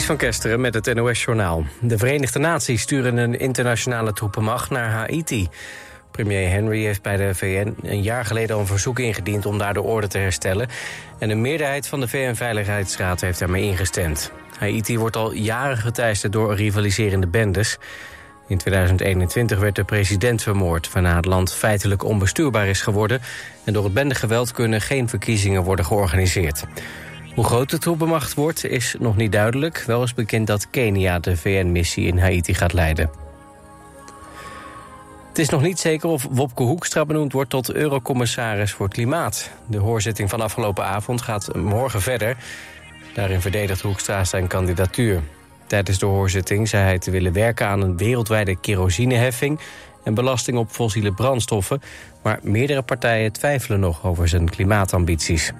Van Kesteren met het NOS-journaal. De Verenigde Naties sturen een internationale troepenmacht naar Haiti. Premier Henry heeft bij de VN een jaar geleden al een verzoek ingediend... om daar de orde te herstellen. En een meerderheid van de VN-veiligheidsraad heeft daarmee ingestemd. Haiti wordt al jaren geteisterd door rivaliserende bendes. In 2021 werd de president vermoord... waarna het land feitelijk onbestuurbaar is geworden... en door het bendegeweld kunnen geen verkiezingen worden georganiseerd. Hoe groot de troepenmacht wordt is nog niet duidelijk. Wel is bekend dat Kenia de VN-missie in Haiti gaat leiden. Het is nog niet zeker of Wopke Hoekstra benoemd wordt tot eurocommissaris voor klimaat. De hoorzitting van afgelopen avond gaat morgen verder. Daarin verdedigt Hoekstra zijn kandidatuur. Tijdens de hoorzitting zei hij te willen werken aan een wereldwijde kerosineheffing... en belasting op fossiele brandstoffen. Maar meerdere partijen twijfelen nog over zijn klimaatambities.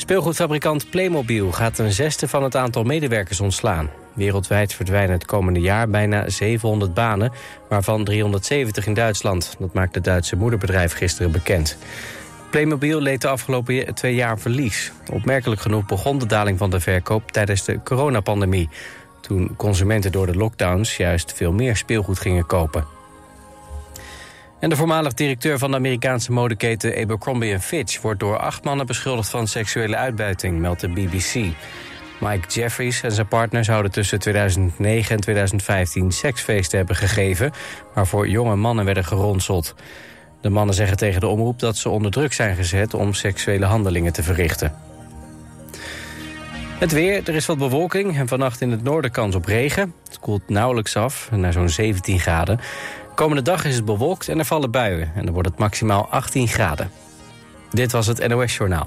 Speelgoedfabrikant Playmobil gaat een zesde van het aantal medewerkers ontslaan. Wereldwijd verdwijnen het komende jaar bijna 700 banen, waarvan 370 in Duitsland. Dat maakt het Duitse moederbedrijf gisteren bekend. Playmobil leed de afgelopen twee jaar verlies. Opmerkelijk genoeg begon de daling van de verkoop tijdens de coronapandemie... toen consumenten door de lockdowns juist veel meer speelgoed gingen kopen. En de voormalig directeur van de Amerikaanse modeketen Abercrombie Fitch... wordt door acht mannen beschuldigd van seksuele uitbuiting, meldt de BBC. Mike Jeffries en zijn partner zouden tussen 2009 en 2015 seksfeesten hebben gegeven... waarvoor jonge mannen werden geronseld. De mannen zeggen tegen de omroep dat ze onder druk zijn gezet... om seksuele handelingen te verrichten. Het weer, er is wat bewolking en vannacht in het noorden kans op regen. Het koelt nauwelijks af, naar zo'n 17 graden. Komende dag is het bewolkt en er vallen buien. En dan wordt het maximaal 18 graden. Dit was het NOS Journaal.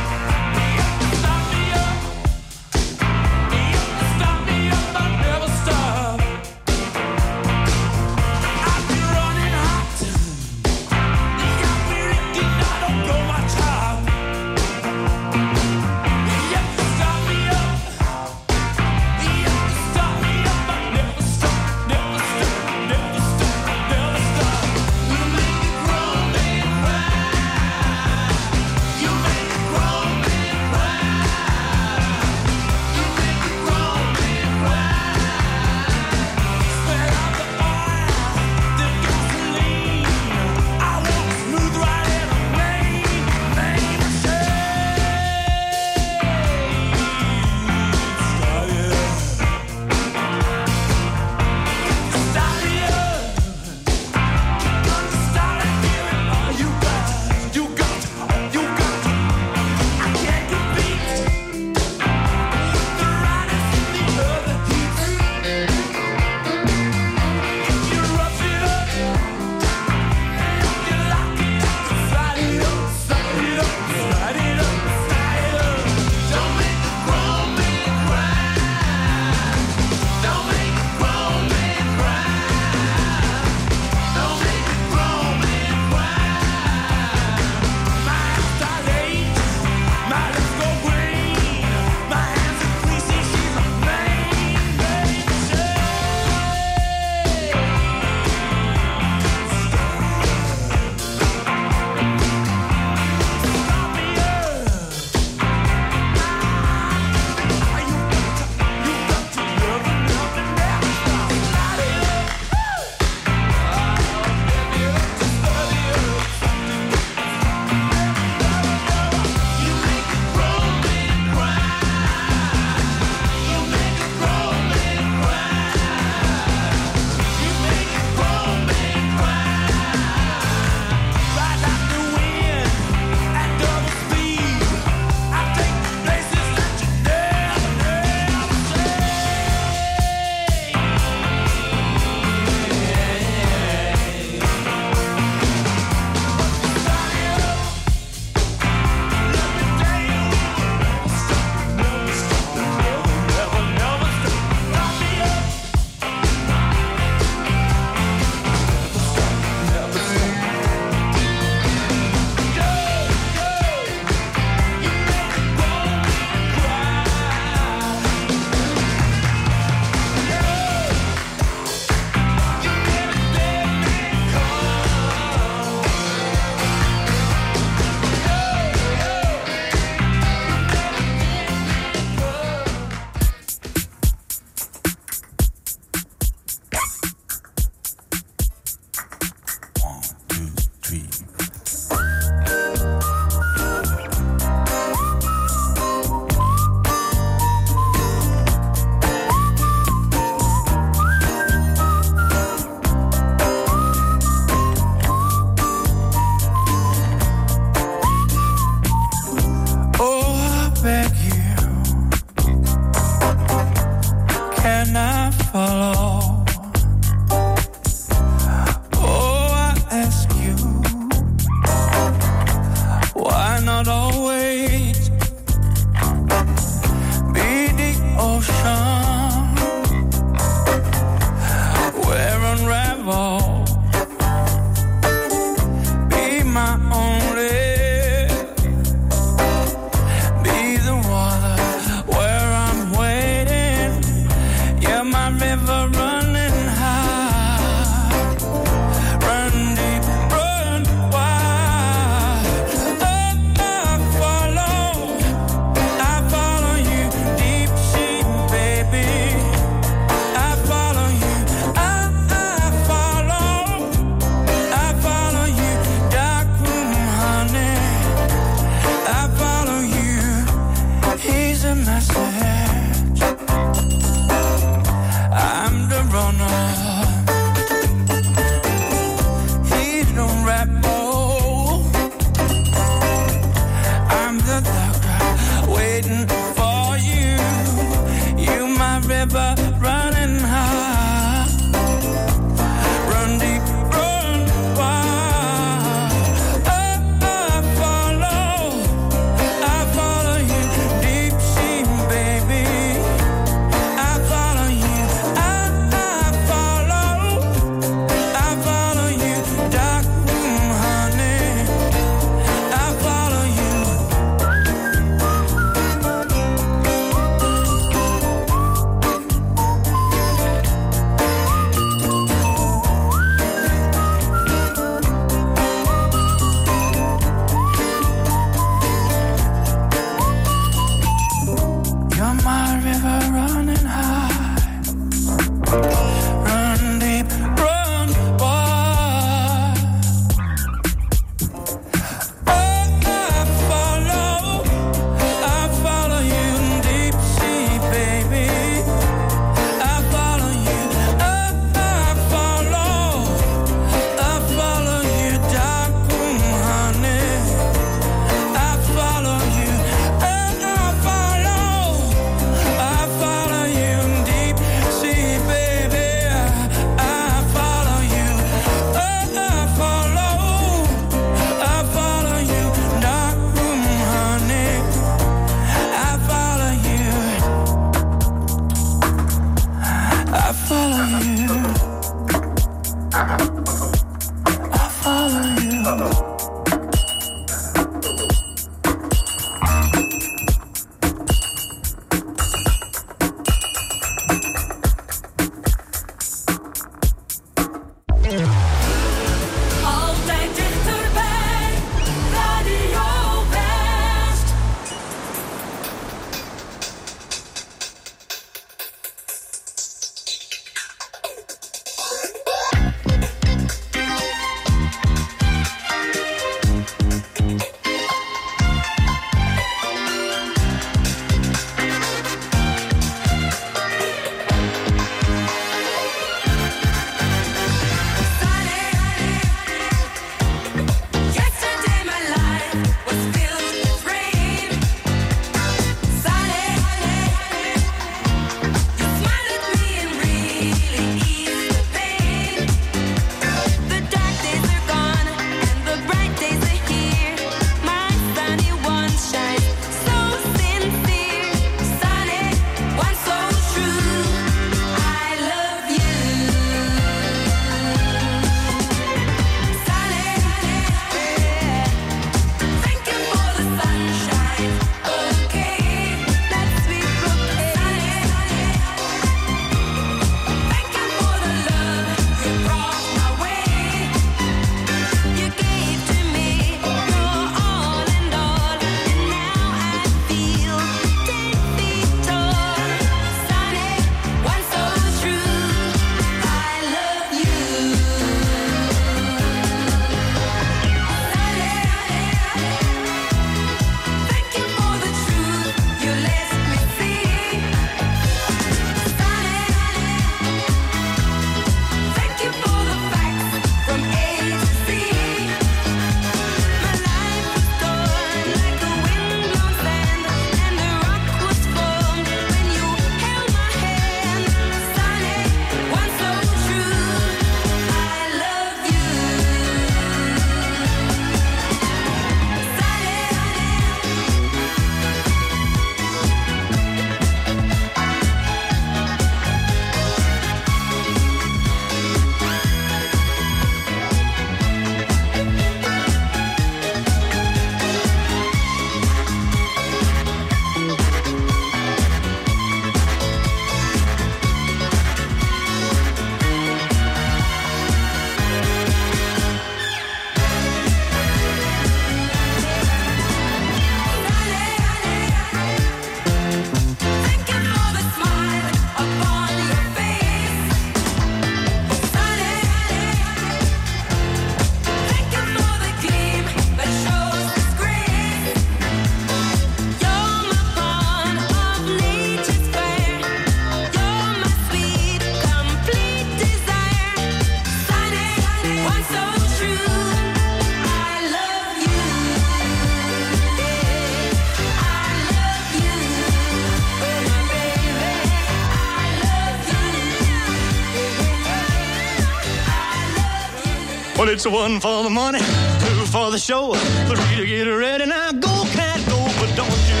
It's one for the money, two for the show, three to get ready. Now go, cat, go, but don't you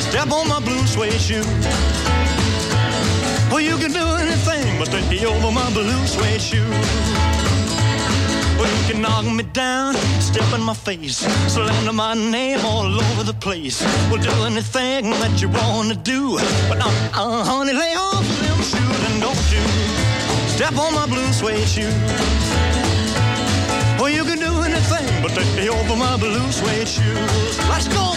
step on my blue suede shoe. Well, you can do anything but take me over my blue suede shoe. Well, you can knock me down, step in my face, slander my name all over the place. Well, do anything that you wanna do, but uh, uh, honey, lay off them shoes and don't you step on my blue suede shoe to help my blue suede shoes. Let's go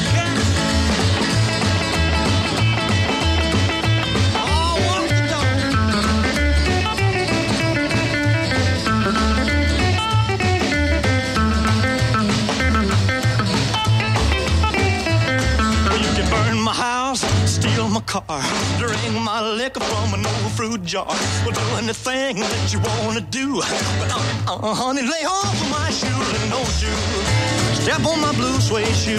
fruit jar. Well, do anything that you wanna do. But uh, uh, honey, lay off of my shoes and don't you step on my blue suede shoe.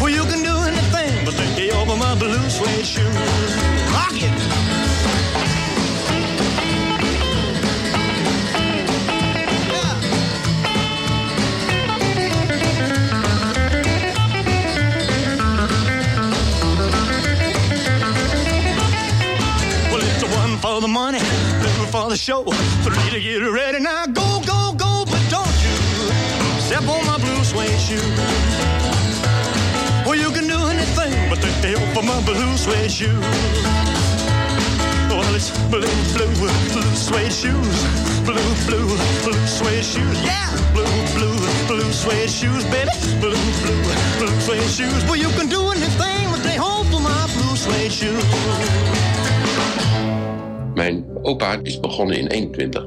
Well, you can do anything but take over my blue suede shoes. Rock it. For the money, two for the show, three to get ready. Now go, go, go, but don't you step on my blue suede shoe. Well, you can do anything but take the help of my blue suede shoe. Well, it's blue, blue, blue suede shoes. Blue, blue, blue suede shoes. Yeah! Blue, blue, blue suede shoes, baby. Blue, blue, blue suede shoes. Well, you can do anything but they hope for my blue suede shoes. Mijn opa is begonnen in 21.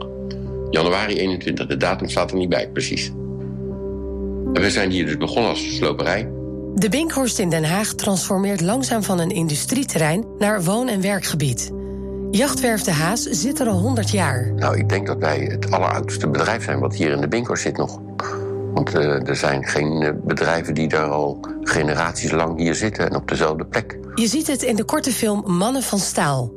Januari 21, de datum staat er niet bij, precies. En we zijn hier dus begonnen als sloperij. De Binkhorst in Den Haag transformeert langzaam van een industrieterrein naar woon- en werkgebied. Jachtwerf De Haas zit er al 100 jaar. Nou, ik denk dat wij het alleroudste bedrijf zijn wat hier in de Binkhorst zit nog. Want eh, er zijn geen eh, bedrijven die daar al generaties lang hier zitten en op dezelfde plek. Je ziet het in de korte film Mannen van Staal.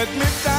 Let me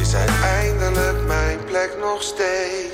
is uiteindelijk mijn plek nog steeds.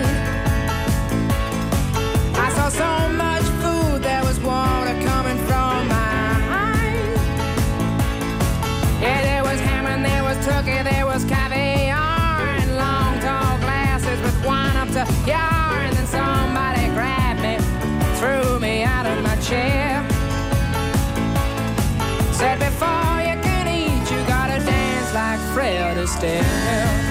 stairwell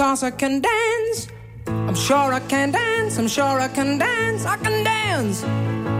because I can dance. I'm sure I can dance, I'm sure I can dance, I can dance.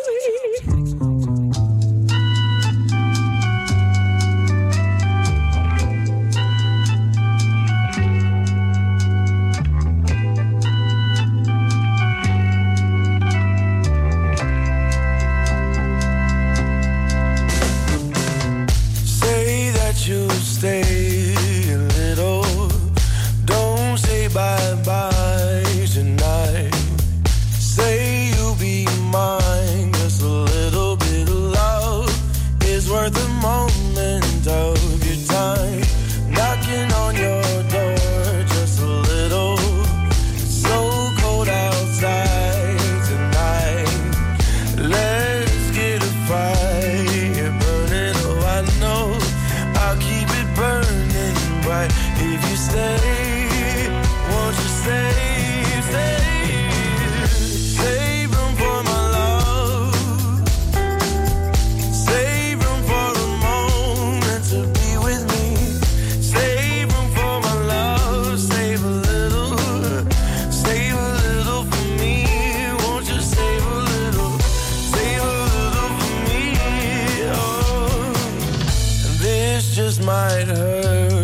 just might hurt.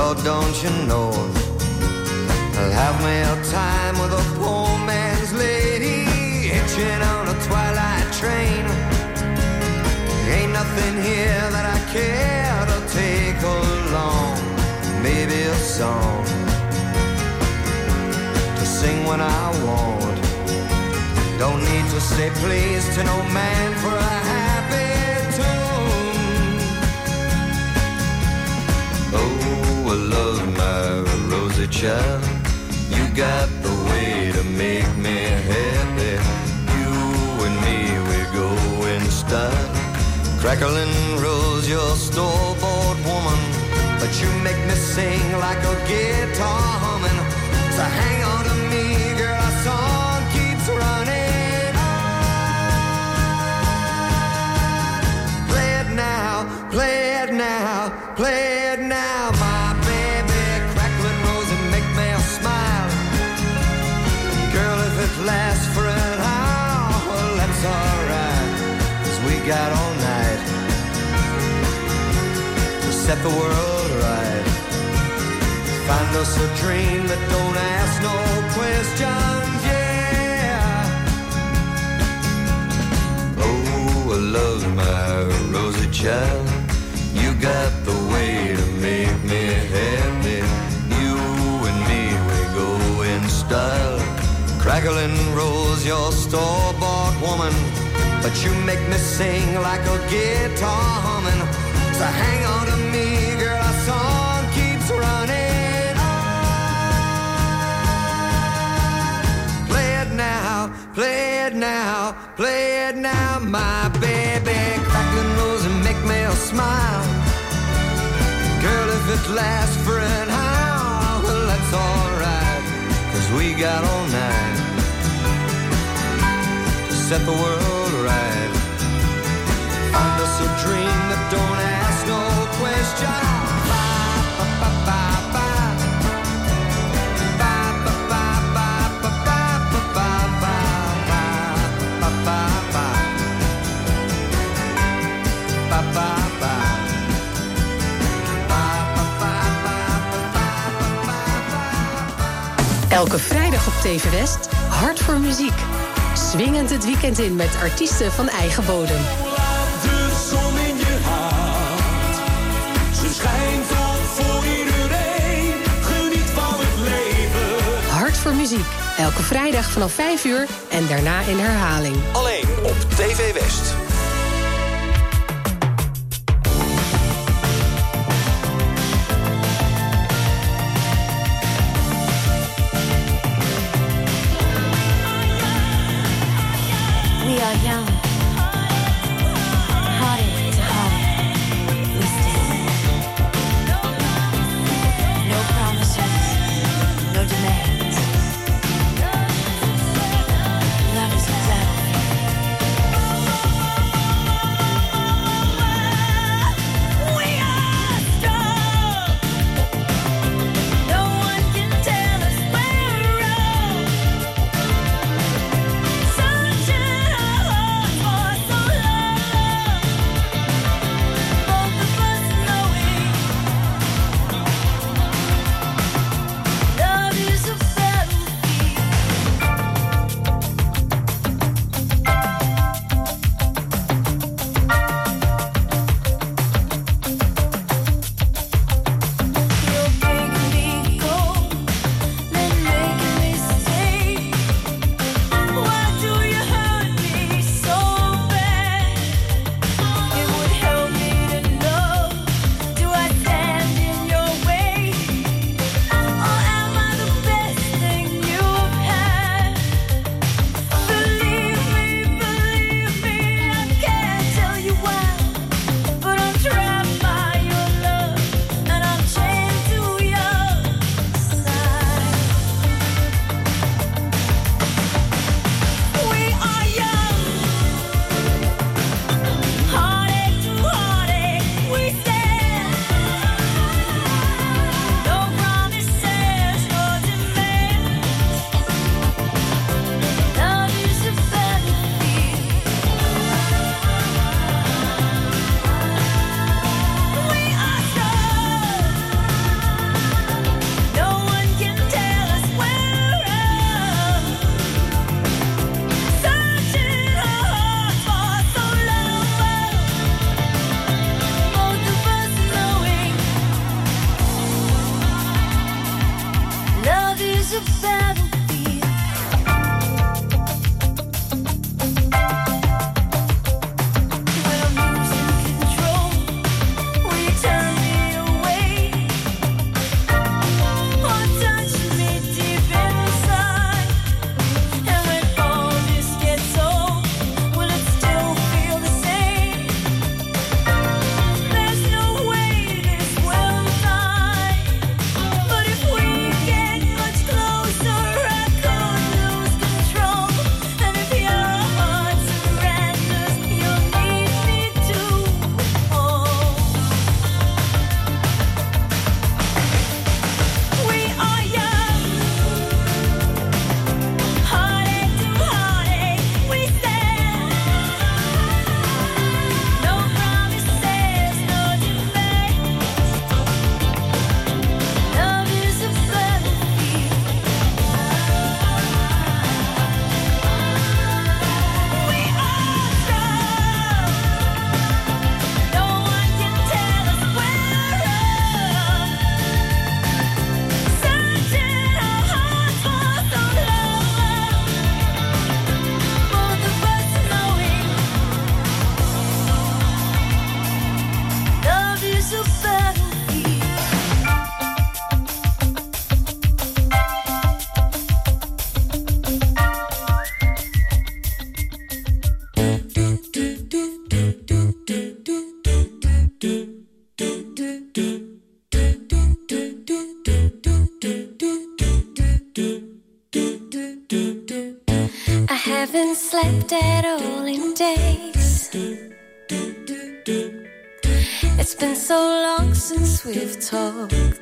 Lord, don't you know? I'll have me a time with a poor man's lady, hitching on a twilight train. Ain't nothing here that I care to take along. Maybe a song to sing when I want. Don't need to say please to no man for a happy. are rosy child. You got the way to make me happy. You and me, we go in style. Crackling rose, your store-bought woman. But you make me sing like a guitar humming. So hang on to me, girl, our song keeps running. Play it now, play it now, play it got all night to set the world right. Find us a dream that don't ask no questions, yeah. Oh, I love my rosy child. You got the way to make me happy. You and me, we go in style. Crackling rose, your store-bought woman. But you make me sing like a guitar humming. So hang on to me, girl, our song keeps running on. Play it now, play it now, play it now, my baby. Crackling rose and make me a smile. Girl, if it lasts for an hour, well, that's alright. Cause we got all night to set the world. Dream don't ask no question. Elke vrijdag op TV West, Hart voor Muziek. Swingend het weekend in met artiesten van eigen bodem. Muziek. Elke vrijdag vanaf 5 uur en daarna in herhaling. Alleen op TV West. Dead it days. It's been so long since we've talked.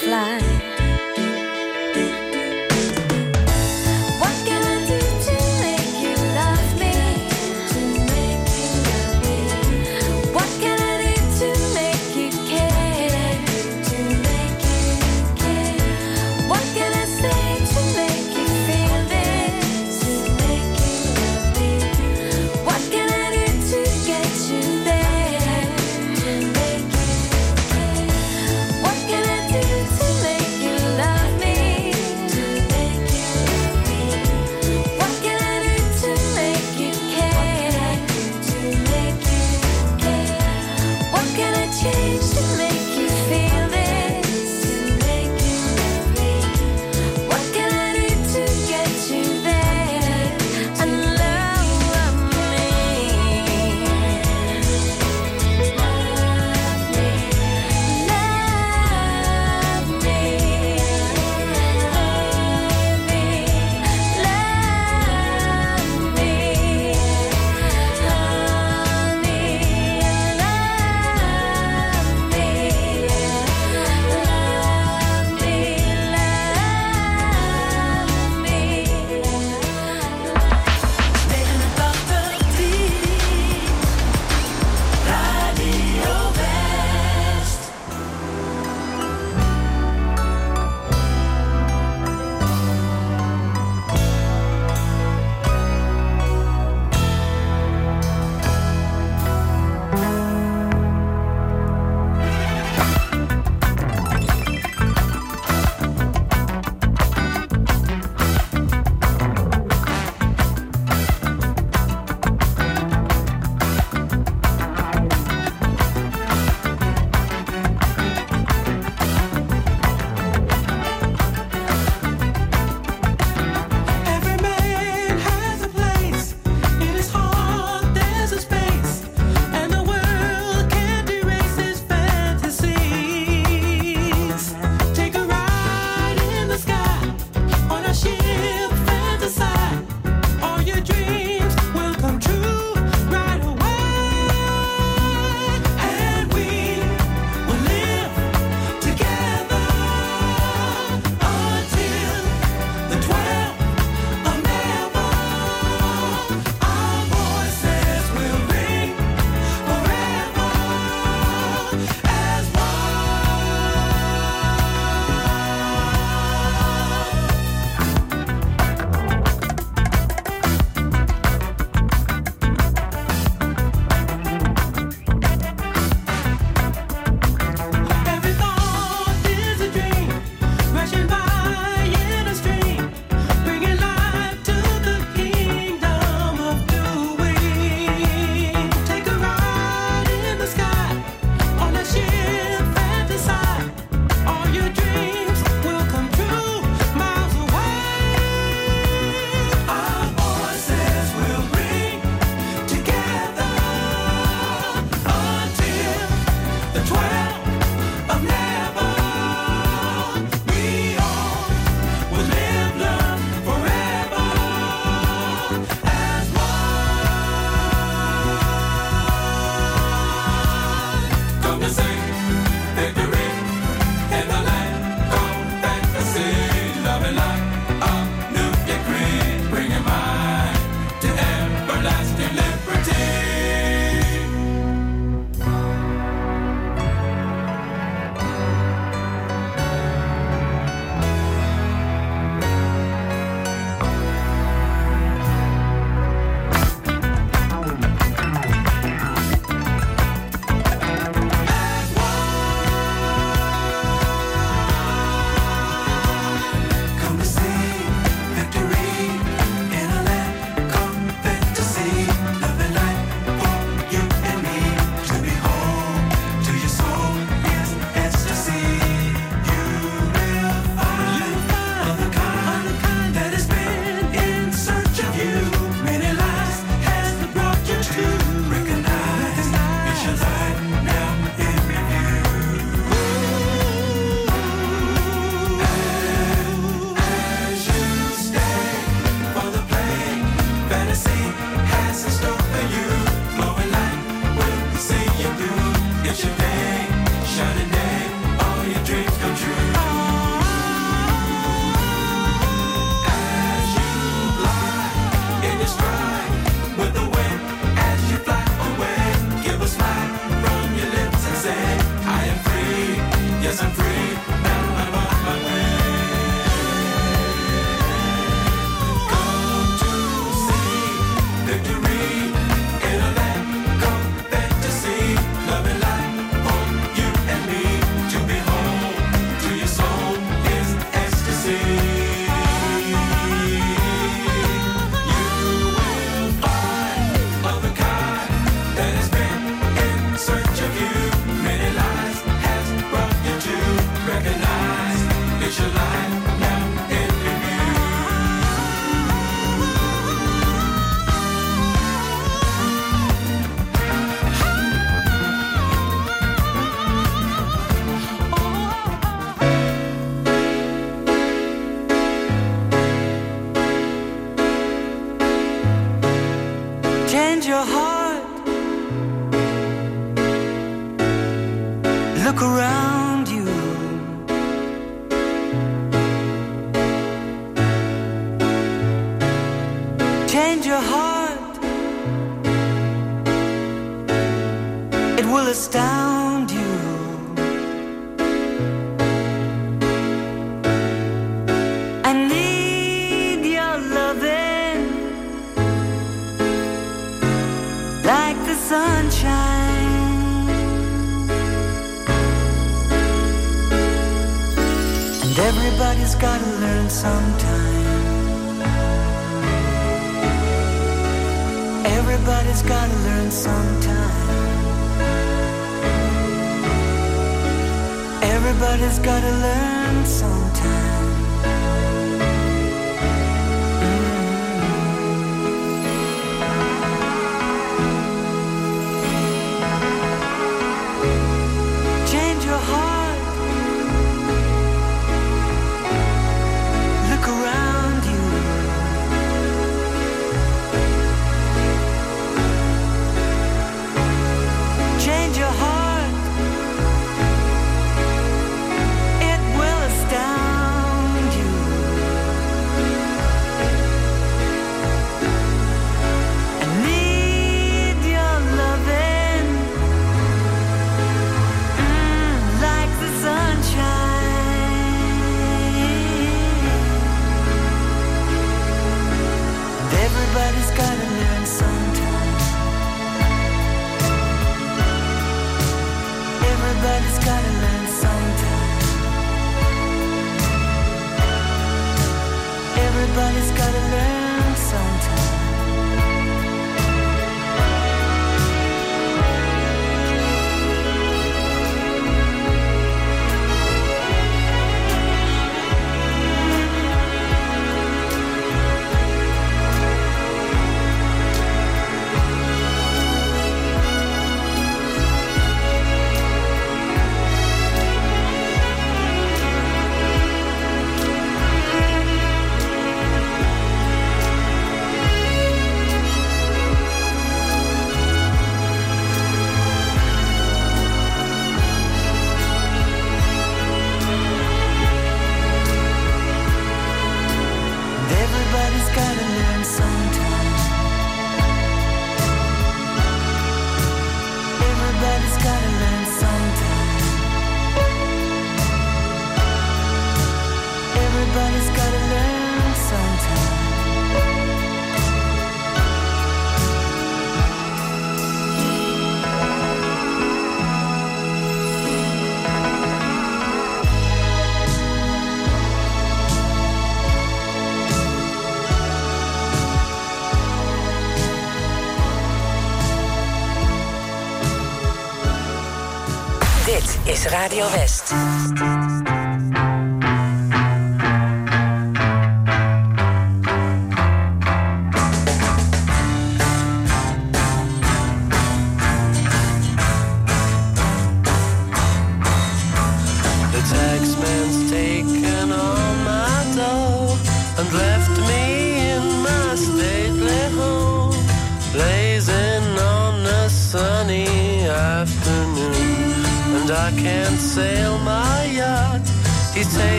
fly. Is Radio West.